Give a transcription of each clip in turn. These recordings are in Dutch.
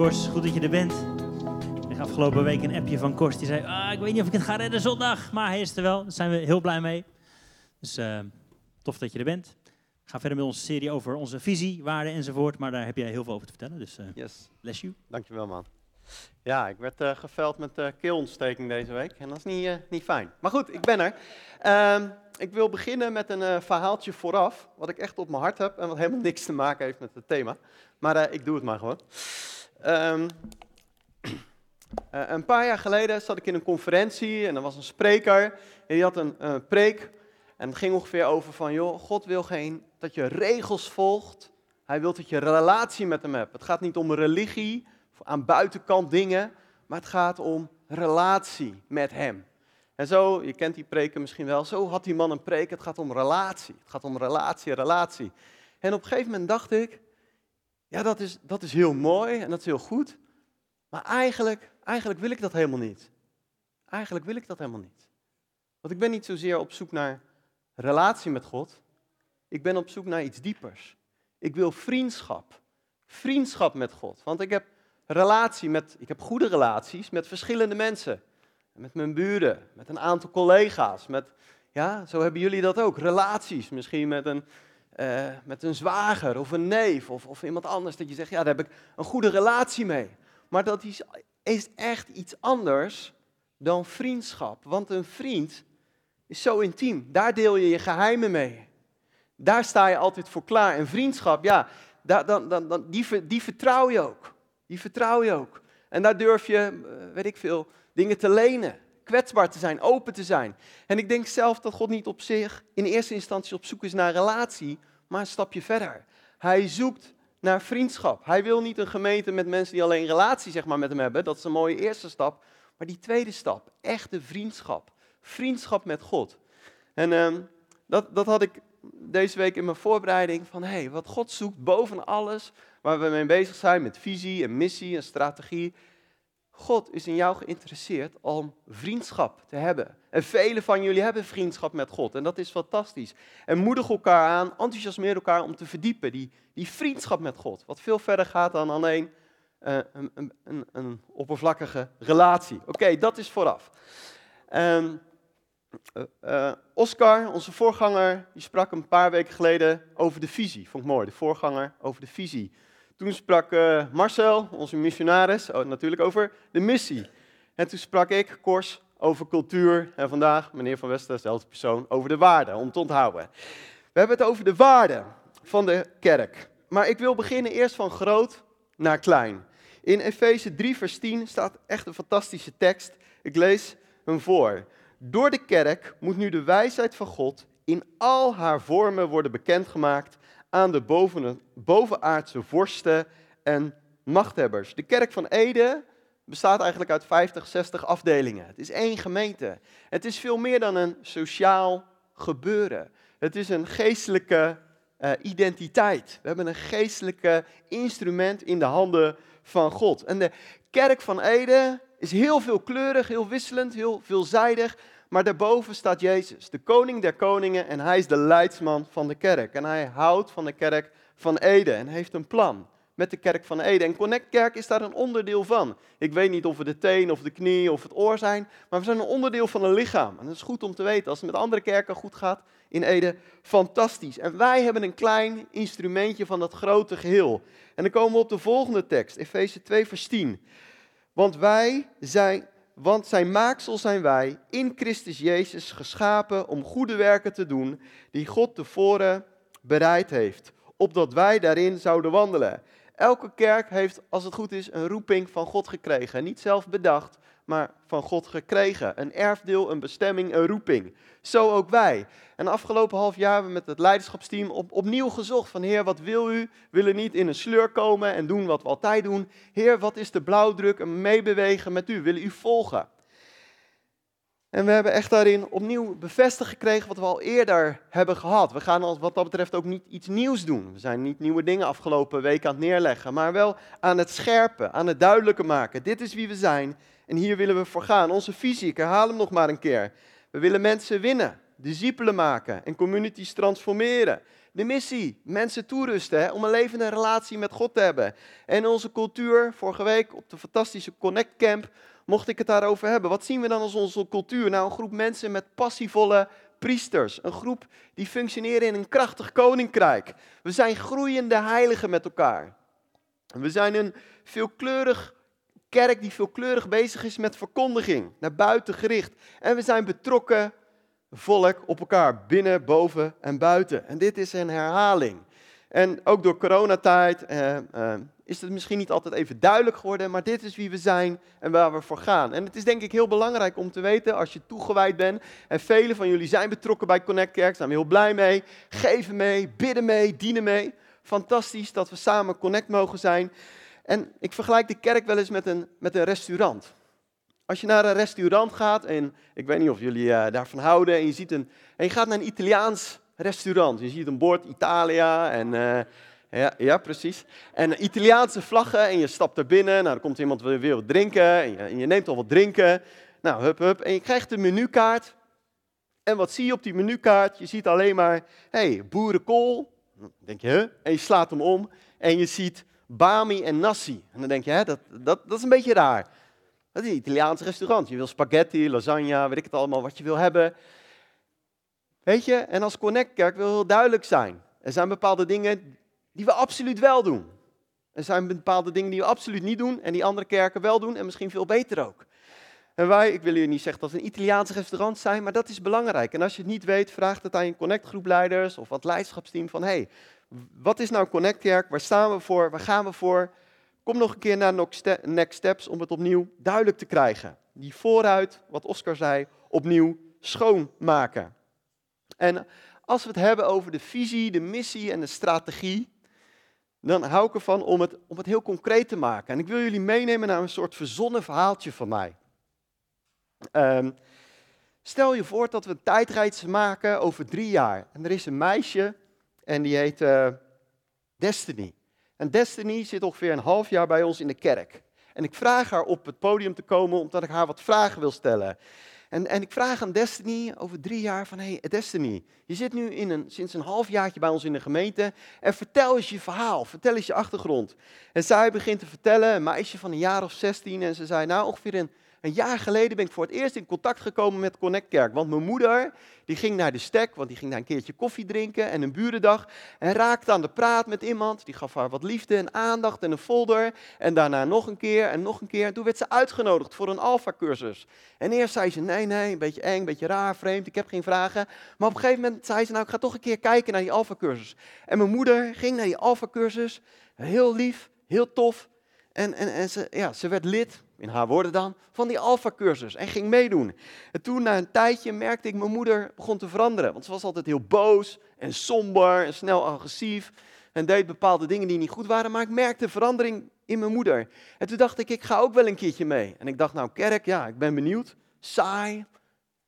Kors, goed dat je er bent. Ik kreeg afgelopen week een appje van Kors. Die zei, ah, ik weet niet of ik het ga redden zondag. Maar hij is er wel. Daar zijn we heel blij mee. Dus uh, tof dat je er bent. Ik ga verder met onze serie over onze visie, waarden enzovoort. Maar daar heb jij heel veel over te vertellen. Dus uh, yes. bless you. Dankjewel man. Ja, ik werd uh, geveld met uh, keelontsteking deze week. En dat is niet, uh, niet fijn. Maar goed, ik ben er. Uh, ik wil beginnen met een verhaaltje vooraf. Wat ik echt op mijn hart heb. En wat helemaal niks te maken heeft met het thema. Maar ik doe het maar gewoon. Um, een paar jaar geleden zat ik in een conferentie. En er was een spreker. En die had een preek. En het ging ongeveer over van, joh, God wil geen dat je regels volgt. Hij wil dat je relatie met hem hebt. Het gaat niet om religie aan buitenkant dingen, maar het gaat om relatie met Hem. En zo, je kent die preken misschien wel, zo had die man een preek, het gaat om relatie. Het gaat om relatie, relatie. En op een gegeven moment dacht ik, ja dat is, dat is heel mooi en dat is heel goed, maar eigenlijk, eigenlijk wil ik dat helemaal niet. Eigenlijk wil ik dat helemaal niet. Want ik ben niet zozeer op zoek naar relatie met God, ik ben op zoek naar iets diepers. Ik wil vriendschap. Vriendschap met God. Want ik heb relatie met, ik heb goede relaties met verschillende mensen. Met mijn buren, met een aantal collega's, met, ja, zo hebben jullie dat ook. Relaties, misschien met een, uh, met een zwager of een neef of, of iemand anders. Dat je zegt, ja, daar heb ik een goede relatie mee. Maar dat is, is echt iets anders dan vriendschap. Want een vriend is zo intiem. Daar deel je je geheimen mee. Daar sta je altijd voor klaar. En vriendschap, ja, daar, dan, dan, dan, die, die vertrouw je ook. Die vertrouw je ook. En daar durf je, eh, weet ik veel, dingen te lenen. Kwetsbaar te zijn, open te zijn. En ik denk zelf dat God niet op zich in eerste instantie op zoek is naar relatie, maar een stapje verder. Hij zoekt naar vriendschap. Hij wil niet een gemeente met mensen die alleen relatie zeg maar, met hem hebben. Dat is een mooie eerste stap. Maar die tweede stap, echte vriendschap. Vriendschap met God. En uh, dat, dat had ik deze week in mijn voorbereiding van, hé, hey, wat God zoekt boven alles waar we mee bezig zijn met visie en missie en strategie. God is in jou geïnteresseerd om vriendschap te hebben. En velen van jullie hebben vriendschap met God. En dat is fantastisch. En moedig elkaar aan, enthousiasmeer elkaar om te verdiepen. Die, die vriendschap met God. Wat veel verder gaat dan alleen uh, een, een, een, oppervlakkige relatie. Oké, dat is vooraf. Um, uh, Oscar, onze voorganger, die sprak een paar weken geleden over de visie. Vond ik mooi, de voorganger over de visie. Toen sprak Marcel, onze missionaris, oh, natuurlijk over de missie. En toen sprak ik, Kors, over cultuur. En vandaag, meneer Van Westen, dezelfde persoon, over de waarden, om te onthouden. We hebben het over de waarden van de kerk. Maar ik wil beginnen eerst van groot naar klein. In Efeze 3, vers 10 staat echt een fantastische tekst. Ik lees hem voor. Door de kerk moet nu de wijsheid van God in al haar vormen worden bekendgemaakt aan de boven, bovenaardse vorsten en machthebbers. De kerk van Ede bestaat eigenlijk uit 50, 60 afdelingen. Het is één gemeente. Het is veel meer dan een sociaal gebeuren. Het is een geestelijke uh, identiteit. We hebben een geestelijke instrument in de handen van God. En de kerk van Ede is heel veelkleurig, heel wisselend, heel veelzijdig. Maar daarboven staat Jezus, de koning der koningen en hij is de leidsman van de kerk. En hij houdt van de kerk van Ede en heeft een plan met de kerk van Ede. En Connect Kerk is daar een onderdeel van. Ik weet niet of we de teen of de knie of het oor zijn, maar we zijn een onderdeel van een lichaam. En dat is goed om te weten. Als het met andere kerken goed gaat in Ede, fantastisch. En wij hebben een klein instrumentje van dat grote geheel. En dan komen we op de volgende tekst, Efeze 2 vers 10. Want wij zijn want zijn maaksel zijn wij in Christus Jezus geschapen om goede werken te doen die God tevoren bereid heeft, opdat wij daarin zouden wandelen. Elke kerk heeft, als het goed is, een roeping van God gekregen. Niet zelf bedacht, maar van God gekregen. Een erfdeel, een bestemming, een roeping. Zo ook wij. En afgelopen half jaar hebben we met het leiderschapsteam op, opnieuw gezocht van Heer, wat wil u? Willen niet in een sleur komen en doen wat we altijd doen. Heer, wat is de blauwdruk en meebewegen met u? Willen u volgen? En we hebben echt daarin opnieuw bevestigd gekregen wat we al eerder hebben gehad. We gaan wat dat betreft ook niet iets nieuws doen. We zijn niet nieuwe dingen afgelopen week aan het neerleggen, maar wel aan het scherpen, aan het duidelijker maken. Dit is wie we zijn en hier willen we voor gaan. Onze visie, ik herhaal hem nog maar een keer. We willen mensen winnen discipelen maken en communities transformeren. De missie, mensen toerusten om een levende relatie met God te hebben. En onze cultuur, vorige week op de fantastische Connect Camp, mocht ik het daarover hebben. Wat zien we dan als onze cultuur? Nou, een groep mensen met passievolle priesters. Een groep die functioneren in een krachtig koninkrijk. We zijn groeiende heiligen met elkaar. We zijn een veelkleurig kerk die veelkleurig bezig is met verkondiging, naar buiten gericht. En we zijn betrokken volk op elkaar, binnen, boven en buiten. En dit is een herhaling. En ook door coronatijd eh, eh, is het misschien niet altijd even duidelijk geworden, maar dit is wie we zijn en waar we voor gaan. En het is denk ik heel belangrijk om te weten, als je toegewijd bent, en velen van jullie zijn betrokken bij Connect Kerk, zijn we heel blij mee, geven mee, bidden mee, dienen mee. Fantastisch dat we samen Connect mogen zijn. En ik vergelijk de kerk wel eens met een, met een restaurant. Als je naar een restaurant gaat, en ik weet niet of jullie uh, daarvan houden, en je, ziet een, en je gaat naar een Italiaans restaurant. Je ziet een bord Italia en... Uh, ja, ja, precies. En Italiaanse vlaggen en je stapt er binnen. Nou, dan komt iemand weer wat drinken en je, je, neemt al wat drinken. Nou, hup, hup. En je krijgt een menukaart. En wat zie je op die menukaart? Je ziet alleen maar, hey, boerenkool. Denk je? En je slaat hem om en je ziet bami en nasi. En dan denk je, hè, dat, dat, dat is een beetje raar. Dat is een Italiaans restaurant. Je wil spaghetti, lasagne, weet ik het allemaal, wat je wil hebben. Weet je, en als Connect Kerk wil heel duidelijk zijn. Er zijn bepaalde dingen die we absoluut wel doen. Er zijn bepaalde dingen die we absoluut niet doen en die andere kerken wel doen en misschien veel beter ook. En wij, ik wil jullie niet zeggen dat we een Italiaans restaurant zijn, maar dat is belangrijk. En als je het niet weet, vraag het aan je Connect groepleiders of wat leidschapsteam van, hey, wat is nou Connect Kerk? Waar staan we voor? Waar gaan we voor? Kom nog een keer naar Next Steps om het opnieuw duidelijk te krijgen. Die vooruit, wat Oscar zei, opnieuw schoonmaken. En als we het hebben over de visie, de missie en de strategie, dan hou ik ervan om het, om het heel concreet te maken. En ik wil jullie meenemen naar een soort verzonnen verhaaltje van mij. Um, stel je voor dat we een tijdreis maken over drie jaar. En er is een meisje en die heet uh, Destiny. En Destiny zit ongeveer een half jaar bij ons in de kerk. En ik vraag haar op het podium te komen omdat ik haar wat vragen wil stellen. En, en ik vraag aan Destiny over drie jaar van, hey Destiny, je zit nu in een, sinds een half jaartje bij ons in de gemeente en vertel eens je verhaal, vertel eens je achtergrond. En zij begint te vertellen, een meisje van een jaar of 16, en ze zei, nou ongeveer een een jaar geleden ben ik voor het eerst in contact gekomen met Connect Kerk. Want mijn moeder, die ging naar de stek, want die ging daar een keertje koffie drinken en een burendag. En raakte aan de praat met iemand. Die gaf haar wat liefde en aandacht en een folder. En daarna nog een keer en nog een keer. En toen werd ze uitgenodigd voor een alfa-cursus. En eerst zei ze, nee, nee, een beetje eng, een beetje raar, vreemd, ik heb geen vragen. Maar op een gegeven moment zei ze, nou, ik ga toch een keer kijken naar die alfa-cursus. En mijn moeder ging naar die alfa-cursus. Heel lief, heel tof. En, en, en ze, ja, ze werd lid in haar woorden dan, van die Alpha-cursus en ging meedoen. En toen na een tijdje merkte ik, mijn moeder begon te veranderen. Want ze was altijd heel boos en somber en snel agressief. En deed bepaalde dingen die niet goed waren. Maar ik merkte verandering in mijn moeder. En toen dacht ik, ik ga ook wel een keertje mee. En ik dacht, nou kerk, ja, ik ben benieuwd. Saai,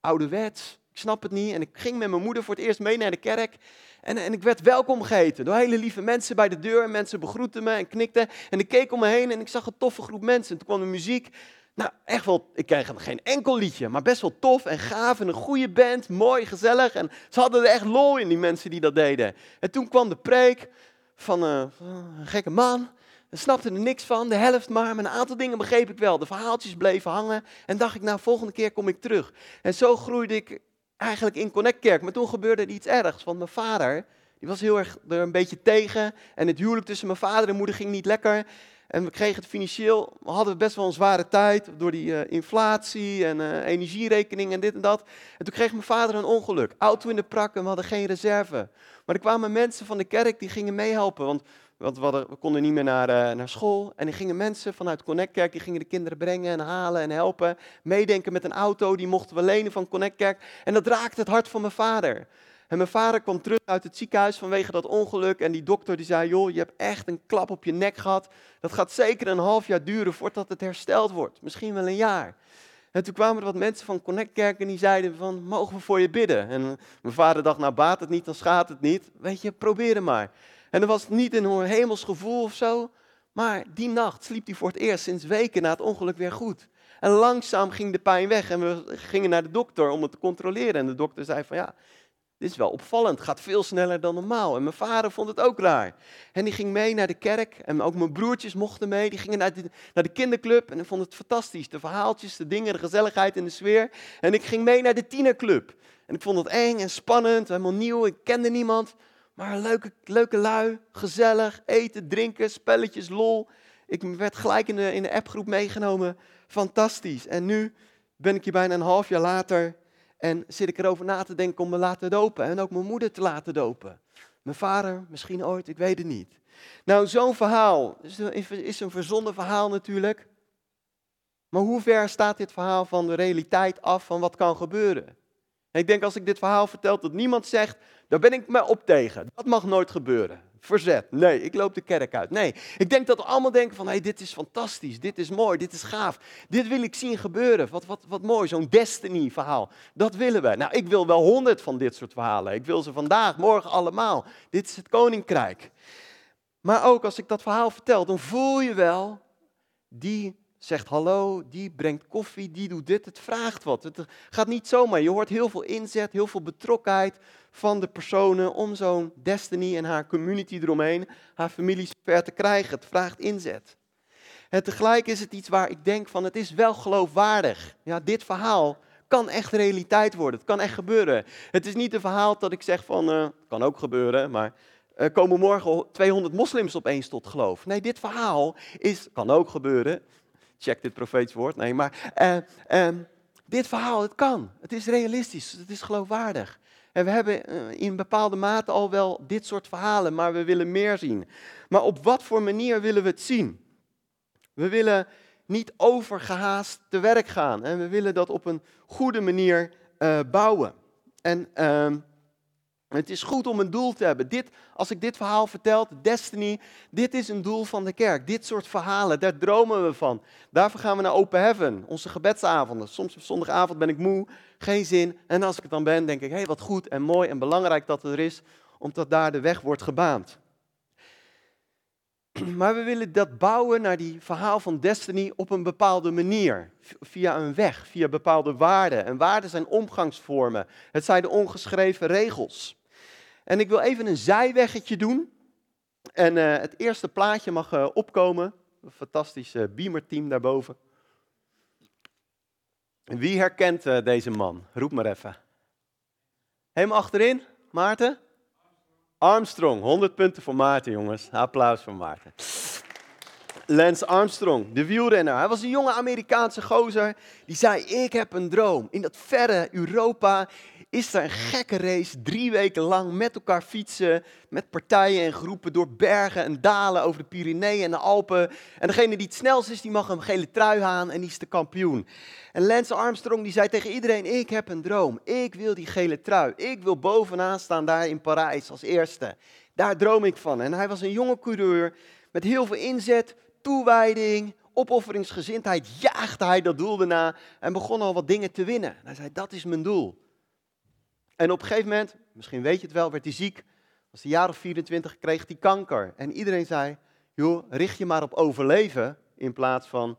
ouderwets, ik snap het niet. En ik ging met mijn moeder voor het eerst mee naar de kerk. En, en ik werd welkom geheten door hele lieve mensen bij de deur. Mensen begroetten me en knikten. En ik keek om me heen en ik zag een toffe groep mensen. En toen kwam de muziek. Nou, echt wel, ik kreeg geen enkel liedje, maar best wel tof en gaaf en een goede band, mooi, gezellig. En ze hadden er echt lol in, die mensen die dat deden. En toen kwam de preek van uh, een gekke man. Ik snapte er niks van, de helft maar, maar een aantal dingen begreep ik wel. De verhaaltjes bleven hangen en dacht ik, nou, volgende keer kom ik terug. En zo groeide ik eigenlijk in Connect Kerk. Maar toen gebeurde er iets ergs, want mijn vader, die was heel erg er een beetje tegen. En het huwelijk tussen mijn vader en moeder ging niet lekker. En we kregen het financieel, we best wel een zware tijd door die uh, inflatie en uh, energierekening en dit en dat. En toen kreeg mijn vader een ongeluk. Auto in de prak en we hadden geen reserve. Maar er kwamen mensen van de kerk die gingen meehelpen. Want want we, we, konden niet meer naar, uh, naar school. En er gingen mensen vanuit Connect Kerk, die gingen de kinderen brengen en halen en helpen. Meedenken met een auto, die mochten we lenen van Connect Kerk. En dat raakte het hart van mijn vader. En mijn vader kwam terug uit het ziekenhuis vanwege dat ongeluk. En die dokter die zei, joh, je hebt echt een klap op je nek gehad. Dat gaat zeker een half jaar duren voordat het hersteld wordt. Misschien wel een jaar. En toen kwamen er wat mensen van Connect Kerk en die zeiden van, mogen we voor je bidden? En mijn vader dacht, nou baat het niet, dan schaadt het niet. Weet je, probeer het maar. En dat was niet een hemels gevoel of zo, Maar die nacht sliep hij voor het eerst sinds weken na het ongeluk weer goed. En langzaam ging de pijn weg en we gingen naar de dokter om het te controleren. En de dokter zei van ja, dit is wel opvallend, het gaat veel sneller dan normaal. En mijn vader vond het ook raar. En die ging mee naar de kerk en ook mijn broertjes mochten mee. Die gingen naar de, naar de kinderclub en ik vond het fantastisch. De verhaaltjes, de dingen, de gezelligheid en de sfeer. En ik ging mee naar de tienerclub. En ik vond het eng en spannend, helemaal nieuw, ik kende niemand. Maar leuke, leuke lui, gezellig, eten, drinken, spelletjes, lol. Ik werd gelijk in de, in de appgroep meegenomen. Fantastisch. En nu ben ik hier bijna een half jaar later en zit ik erover na te denken om me laten dopen. En ook mijn moeder te laten dopen. Mijn vader, misschien ooit, ik weet het niet. Nou, zo'n verhaal is een verzonnen verhaal natuurlijk. Maar hoe ver staat dit verhaal van de realiteit af van wat kan gebeuren? Ik denk als ik dit verhaal vertel dat niemand zegt, daar ben ik me op tegen. Dat mag nooit gebeuren. Verzet. Nee, ik loop de kerk uit. Nee, ik denk dat we allemaal denken van, hé, hey, dit is fantastisch, dit is mooi, dit is gaaf. Dit wil ik zien gebeuren. Wat, wat, wat mooi, zo'n destiny verhaal. Dat willen we. Nou, ik wil wel honderd van dit soort verhalen. Ik wil ze vandaag, morgen allemaal. Dit is het koninkrijk. Maar ook als ik dat verhaal vertel, dan voel je wel, die zegt hallo, die brengt koffie, die doet dit. Het vraagt wat. Het gaat niet zomaar. Je hoort heel veel inzet, heel veel betrokkenheid van de personen om zo'n Destiny en haar community eromheen, haar familie ver te krijgen. Het vraagt inzet. En tegelijk is het iets waar ik denk van het is wel geloofwaardig. Ja, dit verhaal kan echt realiteit worden. Het kan echt gebeuren. Het is niet een verhaal dat ik zeg van, uh, kan ook gebeuren, maar uh, komen morgen 200 moslims opeens tot geloof. Nee, dit verhaal is, kan ook gebeuren, check dit profeetisch woord. Nee, maar uh, dit verhaal, het kan. Het is realistisch, het is geloofwaardig. En we hebben uh, in bepaalde mate al wel dit soort verhalen, maar we willen meer zien. Maar op wat voor manier willen we het zien? We willen niet overgehaast te werk gaan en we willen dat op een goede manier uh, bouwen. En uh, het is goed om een doel te hebben. Dit, als ik dit verhaal vertel, Destiny, dit is een doel van de kerk. Dit soort verhalen, daar dromen we van. Daarvoor gaan we naar Open Heaven, onze gebedsavonden. Soms op zondagavond ben ik moe, geen zin. En als ik het dan ben, denk ik, hé, hey, wat goed en mooi en belangrijk dat het er is, omdat daar de weg wordt gebaand. Maar we willen dat bouwen naar die verhaal van Destiny op een bepaalde manier. Via een weg, via bepaalde waarden. En waarden zijn omgangsvormen. Het zijn de ongeschreven regels. En ik wil even een zijweggetje doen. En uh, het eerste plaatje mag uh, opkomen. Een fantastisch uh, beamerteam daarboven. Wie herkent deze man? Roep maar even. Helemaal achterin, Maarten? Armstrong, 100 punten voor Maarten, jongens. Applaus voor Maarten. Lance Armstrong, de wielrenner. Hij was een jonge Amerikaanse gozer. Die zei: Ik heb een droom. In dat verre Europa is er een gekke race, drie weken lang met elkaar fietsen, met partijen en groepen door bergen en dalen over de Pyreneeën en de Alpen. En degene die het snelst is, die mag een gele trui aan en die is de kampioen. En Lance Armstrong die zei tegen iedereen, ik heb een droom, ik wil die gele trui, ik wil bovenaan staan daar in Parijs als eerste. Daar droom ik van. En hij was een jonge coureur met heel veel inzet, toewijding, opofferingsgezindheid, jaagde hij dat doel erna en begon al wat dingen te winnen. hij zei, dat is mijn doel. En op een gegeven moment, misschien weet je het wel, werd hij ziek. Was een jaar of 24, kreeg hij kanker. En iedereen zei, joh, richt je maar op overleven in plaats van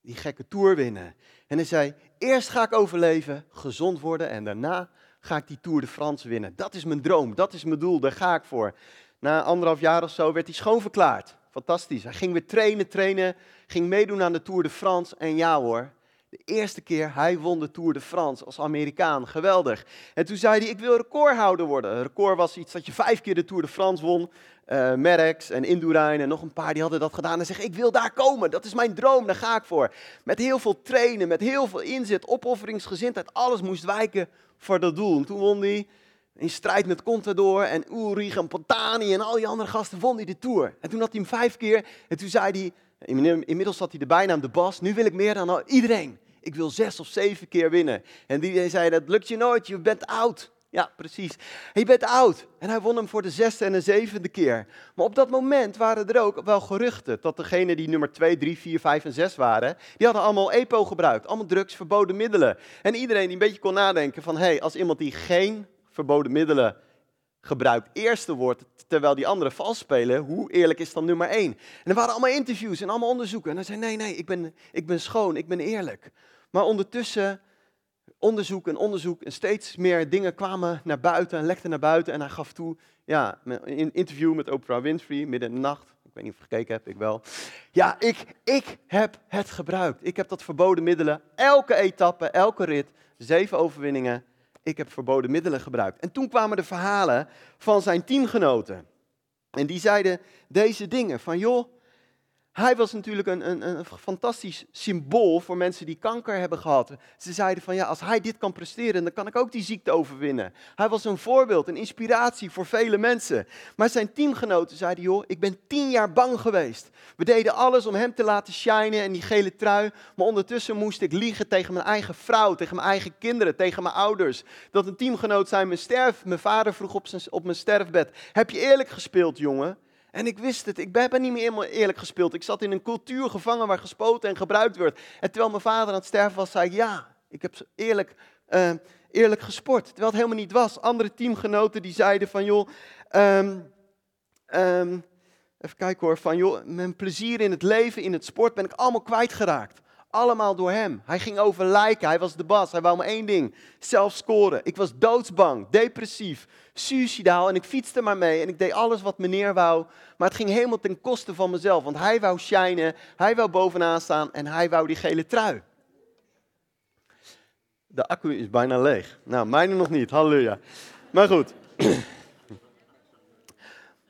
die gekke tour winnen. En hij zei, eerst ga ik overleven, gezond worden en daarna ga ik die Tour de France winnen. Dat is mijn droom, dat is mijn doel, daar ga ik voor. Na anderhalf jaar of zo werd hij schoonverklaard. Fantastisch. Hij ging weer trainen, trainen, ging meedoen aan de Tour de France. En ja hoor, de eerste keer hij won de Tour de France als Amerikaan. Geweldig. En toen zei hij, ik wil recordhouder worden. Record was iets dat je vijf keer de Tour de France won. Uh, Merckx en Indurain en nog een paar die hadden dat gedaan. En zeggen, ik wil daar komen. Dat is mijn droom, daar ga ik voor. Met heel veel trainen, met heel veel inzet, opofferingsgezindheid. Alles moest wijken voor dat doel. En toen won hij in strijd met Contador en Ulrich en Pantani en al die andere gasten won hij de Tour. En toen had hij hem vijf keer en toen zei hij, inmiddels had hij de bijnaam de Bas, nu wil ik meer dan iedereen. Ik wil zes of zeven keer winnen. En die zei, dat lukt je nooit, je bent oud. Ja, precies. Je bent oud. En hij won hem voor de zesde en de zevende keer. Maar op dat moment waren er ook wel geruchten dat degenen die nummer 2, 3, 4, 5 en 6 waren, die hadden allemaal EPO gebruikt. Allemaal drugs, verboden middelen. En iedereen die een beetje kon nadenken van, hé, hey, als iemand die geen verboden middelen gebruikt, eerste woord, terwijl die anderen vals spelen, hoe eerlijk is dan nummer één? En er waren allemaal interviews en allemaal onderzoeken. En hij zei, nee, nee, ik ben, ik ben schoon, ik ben eerlijk. Maar ondertussen onderzoek en onderzoek en steeds meer dingen kwamen naar buiten en lekten naar buiten. En hij gaf toe, ja, een interview met Oprah Winfrey midden in de nacht. Ik weet niet of je gekeken hebt, ik wel. Ja, ik, ik heb het gebruikt. Ik heb dat verboden middelen, elke etappe, elke rit, zeven overwinningen. Ik heb verboden middelen gebruikt. En toen kwamen de verhalen van zijn teamgenoten. En die zeiden deze dingen van, joh, hij was natuurlijk een, een, een, fantastisch symbool voor mensen die kanker hebben gehad. Ze zeiden van ja, als hij dit kan presteren, dan kan ik ook die ziekte overwinnen. Hij was een voorbeeld, een inspiratie voor vele mensen. Maar zijn teamgenoten zeiden, joh, ik ben tien jaar bang geweest. We deden alles om hem te laten shinen en die gele trui. Maar ondertussen moest ik liegen tegen mijn eigen vrouw, tegen mijn eigen kinderen, tegen mijn ouders. Dat een teamgenoot zei, mijn, sterf, mijn vader vroeg op, zijn, op mijn sterfbed, heb je eerlijk gespeeld, jongen? En ik wist het, ik ben niet meer helemaal eerlijk gespeeld. Ik zat in een cultuur gevangen waar gespoten en gebruikt werd. En terwijl mijn vader aan het sterven was, zei ik ja, ik heb eerlijk, uh, eerlijk gesport. Terwijl het helemaal niet was. Andere teamgenoten die zeiden van joh, um, um, even kijken hoor, van joh, mijn plezier in het leven, in het sport ben ik allemaal kwijtgeraakt. Allemaal door hem. Hij ging over lijken, hij was de bas, hij wou maar één ding, zelf scoren. Ik was doodsbang, depressief, suicidaal en ik fietste maar mee en ik deed alles wat meneer wou. Maar het ging helemaal ten koste van mezelf, want hij wou shinen, hij wou bovenaan staan en hij wou die gele trui. De accu is bijna leeg. Nou, mijne nog niet, halleluja. Maar goed.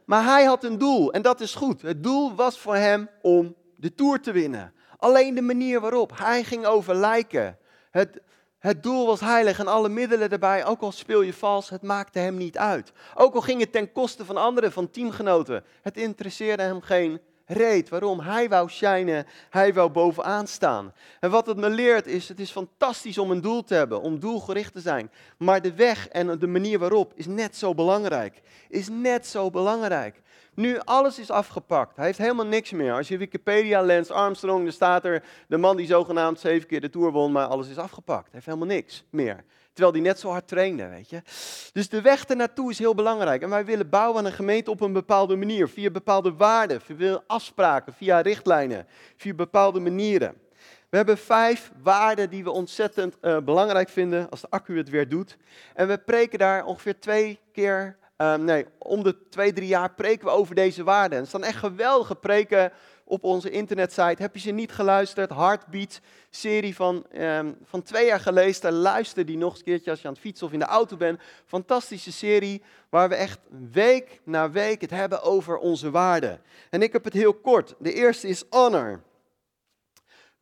Maar hij had een doel en dat is goed. Het doel was voor hem om de Tour te winnen. Alleen de manier waarop. Hij ging over lijken. Het, het doel was heilig en alle middelen erbij, ook al speel je vals, het maakte hem niet uit. Ook al ging het ten koste van anderen, van teamgenoten. Het interesseerde hem geen reet. Waarom? Hij wou shinen, hij wou bovenaan staan. En wat het me leert is, het is fantastisch om een doel te hebben, om doelgericht te zijn. Maar de weg en de manier waarop is net zo belangrijk. Is net zo belangrijk. Nu, alles is afgepakt. Hij heeft helemaal niks meer. Als je Wikipedia leest, Armstrong, dan staat er de man die zogenaamd zeven keer de Tour won, maar alles is afgepakt. Hij heeft helemaal niks meer. Terwijl hij net zo hard trainde, weet je. Dus de weg ernaartoe is heel belangrijk. En wij willen bouwen aan een gemeente op een bepaalde manier. Via bepaalde waarden, via afspraken, via richtlijnen, via bepaalde manieren. We hebben vijf waarden die we ontzettend uh, belangrijk vinden als de accu het weer doet. En we preken daar ongeveer twee keer Um, nee, om de twee, drie jaar preken we over deze waarden. Er staan echt geweldige preken op onze internetsite. Heb je ze niet geluisterd? Heartbeat, serie van, um, van twee jaar geleden. Luister die nog eens een keertje als je aan het fietsen of in de auto bent. Fantastische serie waar we echt week na week het hebben over onze waarden. En ik heb het heel kort. De eerste is honor.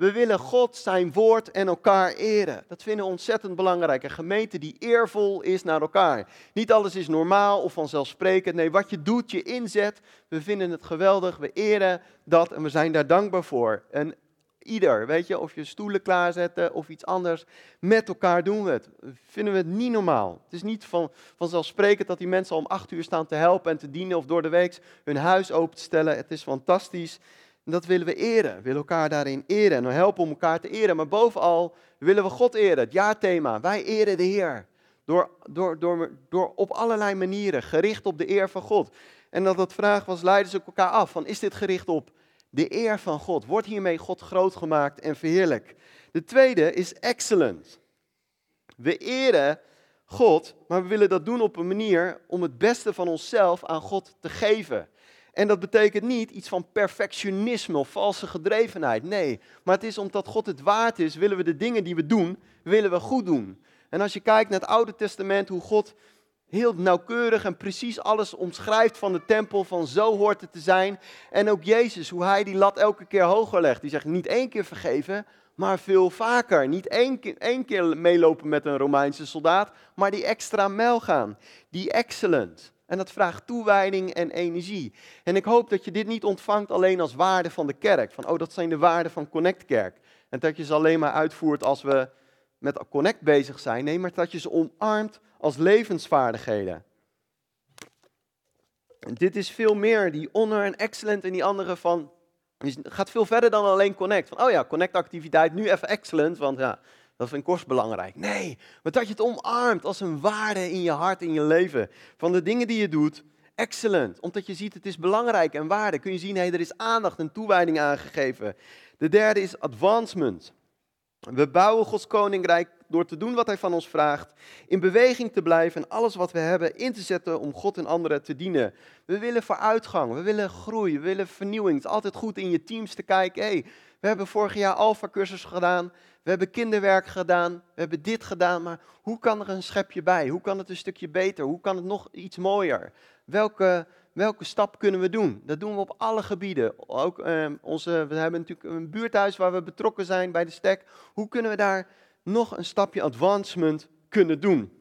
We willen God, zijn woord en elkaar eren. Dat vinden we ontzettend belangrijk. Een gemeente die eervol is naar elkaar. Niet alles is normaal of vanzelfsprekend. Nee, wat je doet, je inzet. We vinden het geweldig. We eren dat en we zijn daar dankbaar voor. En ieder, weet je, of je stoelen klaarzetten of iets anders. Met elkaar doen we het. Vinden we het niet normaal. Het is niet van, vanzelfsprekend dat die mensen om acht uur staan te helpen en te dienen of door de week hun huis open te stellen. Het is fantastisch. En dat willen we eren. We willen elkaar daarin eren en helpen om elkaar te eren. Maar bovenal willen we God eren. Het jaarthema. Wij eren de Heer. Door, door, door, door op allerlei manieren, gericht op de eer van God. En dat dat vraag was, leiden ze elkaar af. Van, is dit gericht op de eer van God? Wordt hiermee God groot gemaakt en verheerlijk? De tweede is excellent. We eren God, maar we willen dat doen op een manier om het beste van onszelf aan God te geven. En dat betekent niet iets van perfectionisme of valse gedrevenheid. Nee, maar het is omdat God het waard is, willen we de dingen die we doen, willen we goed doen. En als je kijkt naar het Oude Testament, hoe God heel nauwkeurig en precies alles omschrijft van de tempel, van zo hoort het te zijn. En ook Jezus, hoe hij die lat elke keer hoger legt. Die zegt niet één keer vergeven, maar veel vaker. Niet één keer, één keer meelopen met een Romeinse soldaat, maar die extra mijl gaan. Die excellent. En dat vraagt toewijding en energie. En ik hoop dat je dit niet ontvangt alleen als waarde van de kerk. Van, oh, dat zijn de waarden van Connect Kerk. En dat je ze alleen maar uitvoert als we met Connect bezig zijn. Nee, maar dat je ze omarmt als levensvaardigheden. En dit is veel meer, die honor en excellent en die andere van... Het gaat veel verder dan alleen Connect. Van, oh ja, Connect activiteit, nu even excellent, want ja, Dat vind ik belangrijk. Nee, maar dat je het omarmt als een waarde in je hart, in je leven. Van de dingen die je doet, excellent. Omdat je ziet, het is belangrijk en waarde. Kun je zien, hey, er is aandacht en toewijding aangegeven. De derde is advancement. We bouwen Gods koninkrijk door te doen wat Hij van ons vraagt, in beweging te blijven en alles wat we hebben in te zetten om God en anderen te dienen. We willen vooruitgang, we willen groei, we willen vernieuwing. Het is altijd goed in je teams te kijken. Hey, we hebben vorig jaar Alpha-cursus gedaan, we hebben kinderwerk gedaan, we hebben dit gedaan, maar hoe kan er een schepje bij? Hoe kan het een stukje beter? Hoe kan het nog iets mooier? Welke welke stap kunnen we doen? Dat doen we op alle gebieden. Ook ehm, onze, we hebben natuurlijk een buurthuis waar we betrokken zijn bij de stek. Hoe kunnen we daar nog een stapje advancement kunnen doen?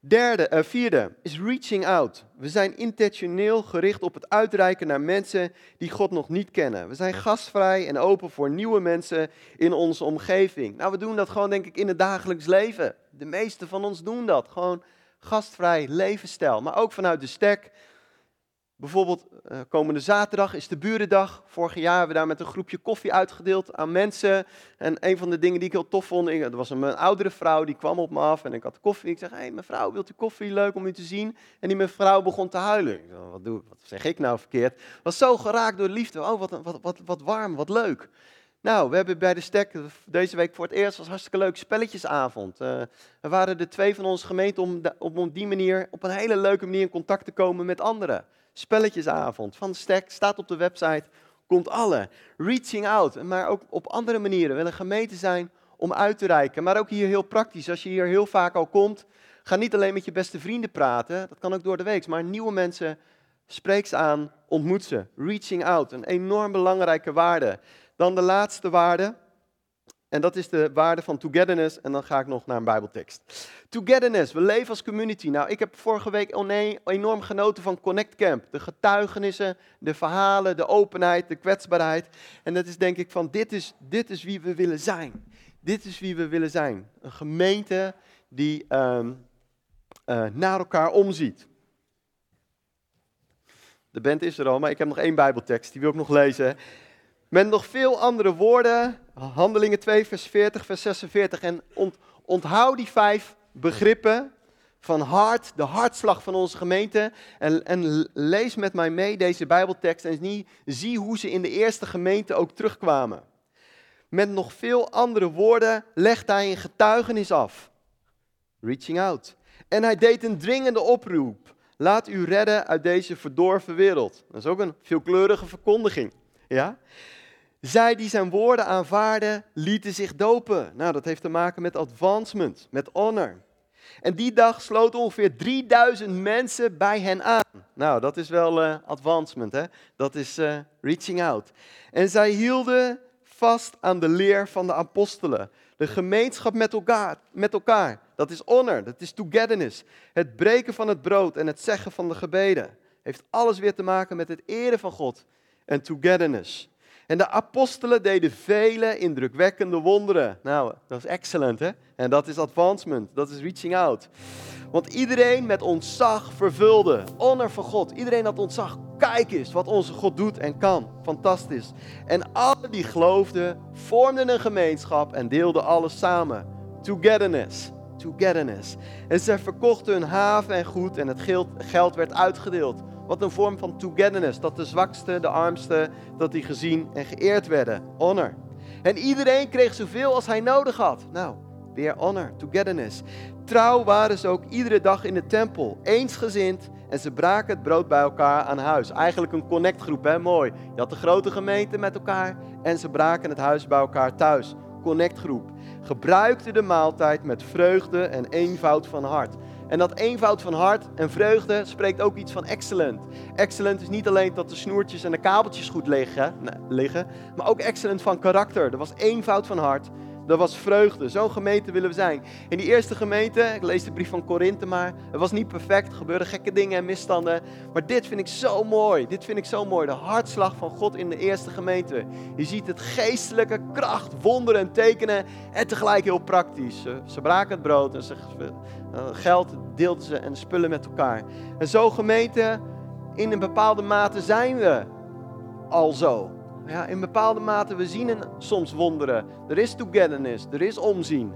Derde, uh, vierde is reaching out. We zijn intentioneel gericht op het uitreiken naar mensen die God nog niet kennen. We zijn gastvrij en open voor nieuwe mensen in onze omgeving. Nou, we doen dat gewoon denk ik in het dagelijks leven. De meeste van ons doen dat. Gewoon gastvrij levensstijl. Maar ook vanuit de stek Bijvoorbeeld uh, komende zaterdag is de burendag. Vorig jaar hebben we daar met een groepje koffie uitgedeeld aan mensen. En een van de dingen die ik heel tof vond, er was een, oudere vrouw die kwam op me af en ik had koffie. Ik zeg, hé hey, mevrouw, wilt u koffie? Leuk om u te zien. En die mevrouw begon te huilen. Wat, doe, wat zeg ik nou verkeerd? Was zo geraakt door liefde. Oh, wat, wat, wat, warm, wat leuk. Nou, we hebben bij de stek deze week voor het eerst was hartstikke leuk spelletjesavond. Uh, er waren er twee van onze gemeente om, om op die manier op een hele leuke manier in contact te komen met anderen spelletjesavond van Stek, staat op de website, komt alle. Reaching out, maar ook op andere manieren. Wil een gemeente zijn om uit te reiken. Maar ook hier heel praktisch, als je hier heel vaak al komt, ga niet alleen met je beste vrienden praten, dat kan ook door de week, maar nieuwe mensen, spreek ze aan, ontmoet ze. Reaching out, een enorm belangrijke waarde. Dan de laatste waarde, en dat is de waarde van togetherness. En dan ga ik nog naar een Bijbeltekst. Togetherness, we leven als community. Nou, ik heb vorige week enorm genoten van Connect Camp. De getuigenissen, de verhalen, de openheid, de kwetsbaarheid. En dat is denk ik van, dit is, dit is wie we willen zijn. Dit is wie we willen zijn. Een gemeente die um, uh, naar elkaar omziet. De band is er al, maar ik heb nog één Bijbeltekst, die wil ik nog lezen. Met nog veel andere woorden, Handelingen 2, vers 40, vers 46. En onthoud die vijf begrippen van hart, de hartslag van onze gemeente. En, en, lees met mij mee deze Bijbeltekst en zie hoe ze in de eerste gemeente ook terugkwamen. Met nog veel andere woorden legt hij een getuigenis af. Reaching out. En hij deed een dringende oproep. Laat u redden uit deze verdorven wereld. Dat is ook een veelkleurige verkondiging. Ja? Zij die zijn woorden aanvaarden, lieten zich dopen. Nou, dat heeft te maken met advancement, met honor. En die dag sloten ongeveer 3000 mensen bij hen aan. Nou, dat is wel uh, advancement, hè? Dat is uh, reaching out. En zij hielden vast aan de leer van de apostelen. De gemeenschap met elkaar, met elkaar. Dat is honor, dat is togetherness. Het breken van het brood en het zeggen van de gebeden. Heeft alles weer te maken met het eren van God en togetherness. En de apostelen deden vele indrukwekkende wonderen. Nou, dat is excellent, hè? En dat is advancement, dat is reaching out. Want iedereen met ontzag vervulde. Honor voor God. Iedereen had ontzag. Kijk eens wat onze God doet en kan. Fantastisch. En alle die geloofden, vormden een gemeenschap en deelden alles samen. Togetherness. Togetherness. En ze verkochten hun haven en goed en het geld werd uitgedeeld wat een vorm van togetherness. Dat de zwakste, de armste, dat die gezien en geëerd werden. Honor. En iedereen kreeg zoveel als hij nodig had. Nou, weer honor, togetherness. Trouw waren ze ook iedere dag in de tempel. Eensgezind. En ze braken het brood bij elkaar aan huis. Eigenlijk een connectgroep, hè? Mooi. Je had de grote gemeente met elkaar. En ze braken het huis bij elkaar thuis. Connectgroep. Gebruikte de maaltijd met vreugde en eenvoud van hart. En dat eenvoud van hart en vreugde spreekt ook iets van excellent. Excellent is niet alleen dat de snoertjes en de kabeltjes goed liggen, liggen maar ook excellent van karakter. Er was eenvoud van hart, er was vreugde. Zo'n gemeente willen we zijn. In die eerste gemeente, ik lees de brief van Korinthe maar, het was niet perfect, er gebeurden gekke dingen en misstanden. Maar dit vind ik zo mooi, dit vind ik zo mooi. De hartslag van God in de eerste gemeente. Je ziet het geestelijke kracht, wonderen en tekenen en tegelijk heel praktisch. Ze, braken het brood en ze, geld deelden ze en spullen met elkaar. En zo gemeente, in een bepaalde mate zijn we al zo. ja, in bepaalde mate, we zien een, soms wonderen. Er is togetherness, er is omzien.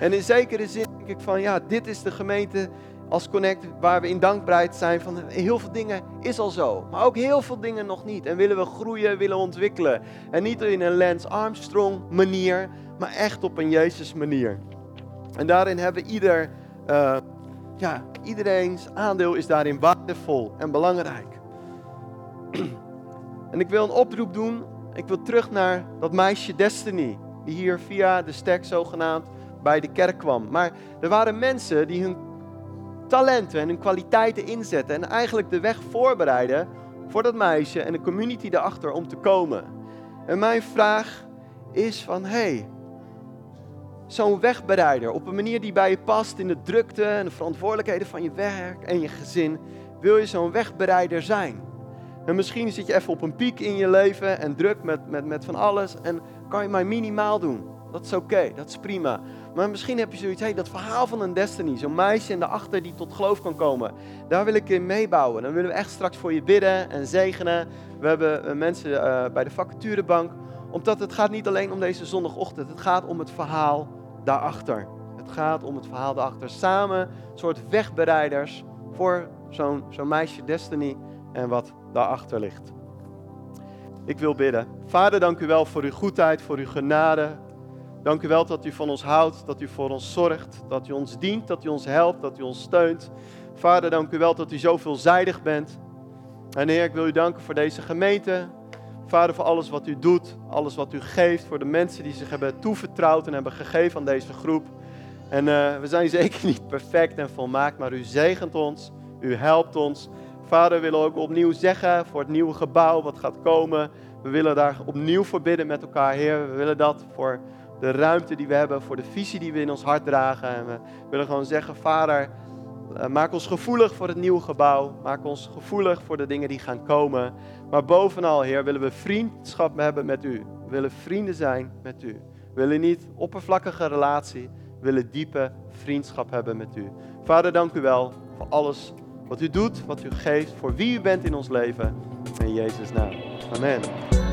En in zekere zin denk ik van, ja, dit is de gemeente als Connect waar we in dankbaarheid zijn van heel veel dingen is al zo. Maar ook heel veel dingen nog niet. En willen we groeien, willen ontwikkelen. En niet in een Lance Armstrong manier, maar echt op een Jezus manier. En daarin hebben ieder, uh, ja, iedereen's aandeel is daarin waardevol en belangrijk. En ik wil een oproep doen. Ik wil terug naar dat meisje Destiny. Die hier via de stek zogenaamd bij de kerk kwam. Maar er waren mensen die hun talenten en hun kwaliteiten inzetten. En eigenlijk de weg voorbereiden voor dat meisje en de community daarachter om te komen. En mijn vraag is van, hey, zo'n wegbereider op een manier die bij je past in de drukte en de verantwoordelijkheden van je werk en je gezin, wil je zo'n wegbereider zijn? En misschien zit je even op een piek in je leven en druk met, met, met van alles en kan je maar minimaal doen. Dat is oké, dat is prima. Maar misschien heb je zoiets, hey, dat verhaal van een destiny, zo'n meisje in de achter die tot geloof kan komen, daar wil ik in meebouwen. Dan willen we echt straks voor je bidden en zegenen. We hebben eh, mensen uh, bij de vacaturebank, omdat het gaat niet alleen om deze zondagochtend, het gaat om het verhaal daarachter. Het gaat om het verhaal daarachter. Samen een soort wegbereiders voor zo'n zo'n meisje destiny en wat daarachter ligt. Ik wil bidden. Vader, dank u wel voor uw goedheid, voor uw genade. Dank u wel dat u van ons houdt, dat u voor ons zorgt, dat u ons dient, dat u ons helpt, dat u ons steunt. Vader, dank u wel dat u zo veelzijdig bent. En Heer, ik wil u danken voor deze gemeente. Vader, voor alles wat u doet, alles wat u geeft, voor de mensen die zich hebben toevertrouwd en hebben gegeven aan deze groep. En uh, we zijn zeker niet perfect en volmaakt, maar u zegent ons, u helpt ons. Vader, we willen ook opnieuw zeggen voor het nieuwe gebouw wat gaat komen. We willen daar opnieuw voor bidden met elkaar, Heer. We willen dat voor de ruimte die we hebben, voor de visie die we in ons hart dragen. En we willen gewoon zeggen, Vader, eh, maak ons gevoelig voor het nieuwe gebouw. Maak ons gevoelig voor de dingen die gaan komen. Maar bovenal, Heer, willen we vriendschap hebben met U. We willen vrienden zijn met U. We willen niet oppervlakkige relatie. We willen diepe vriendschap hebben met U. Vader, dank u wel voor alles wat u doet, wat u geeft, voor wie u bent in ons leven. In Jezus' naam. Amen.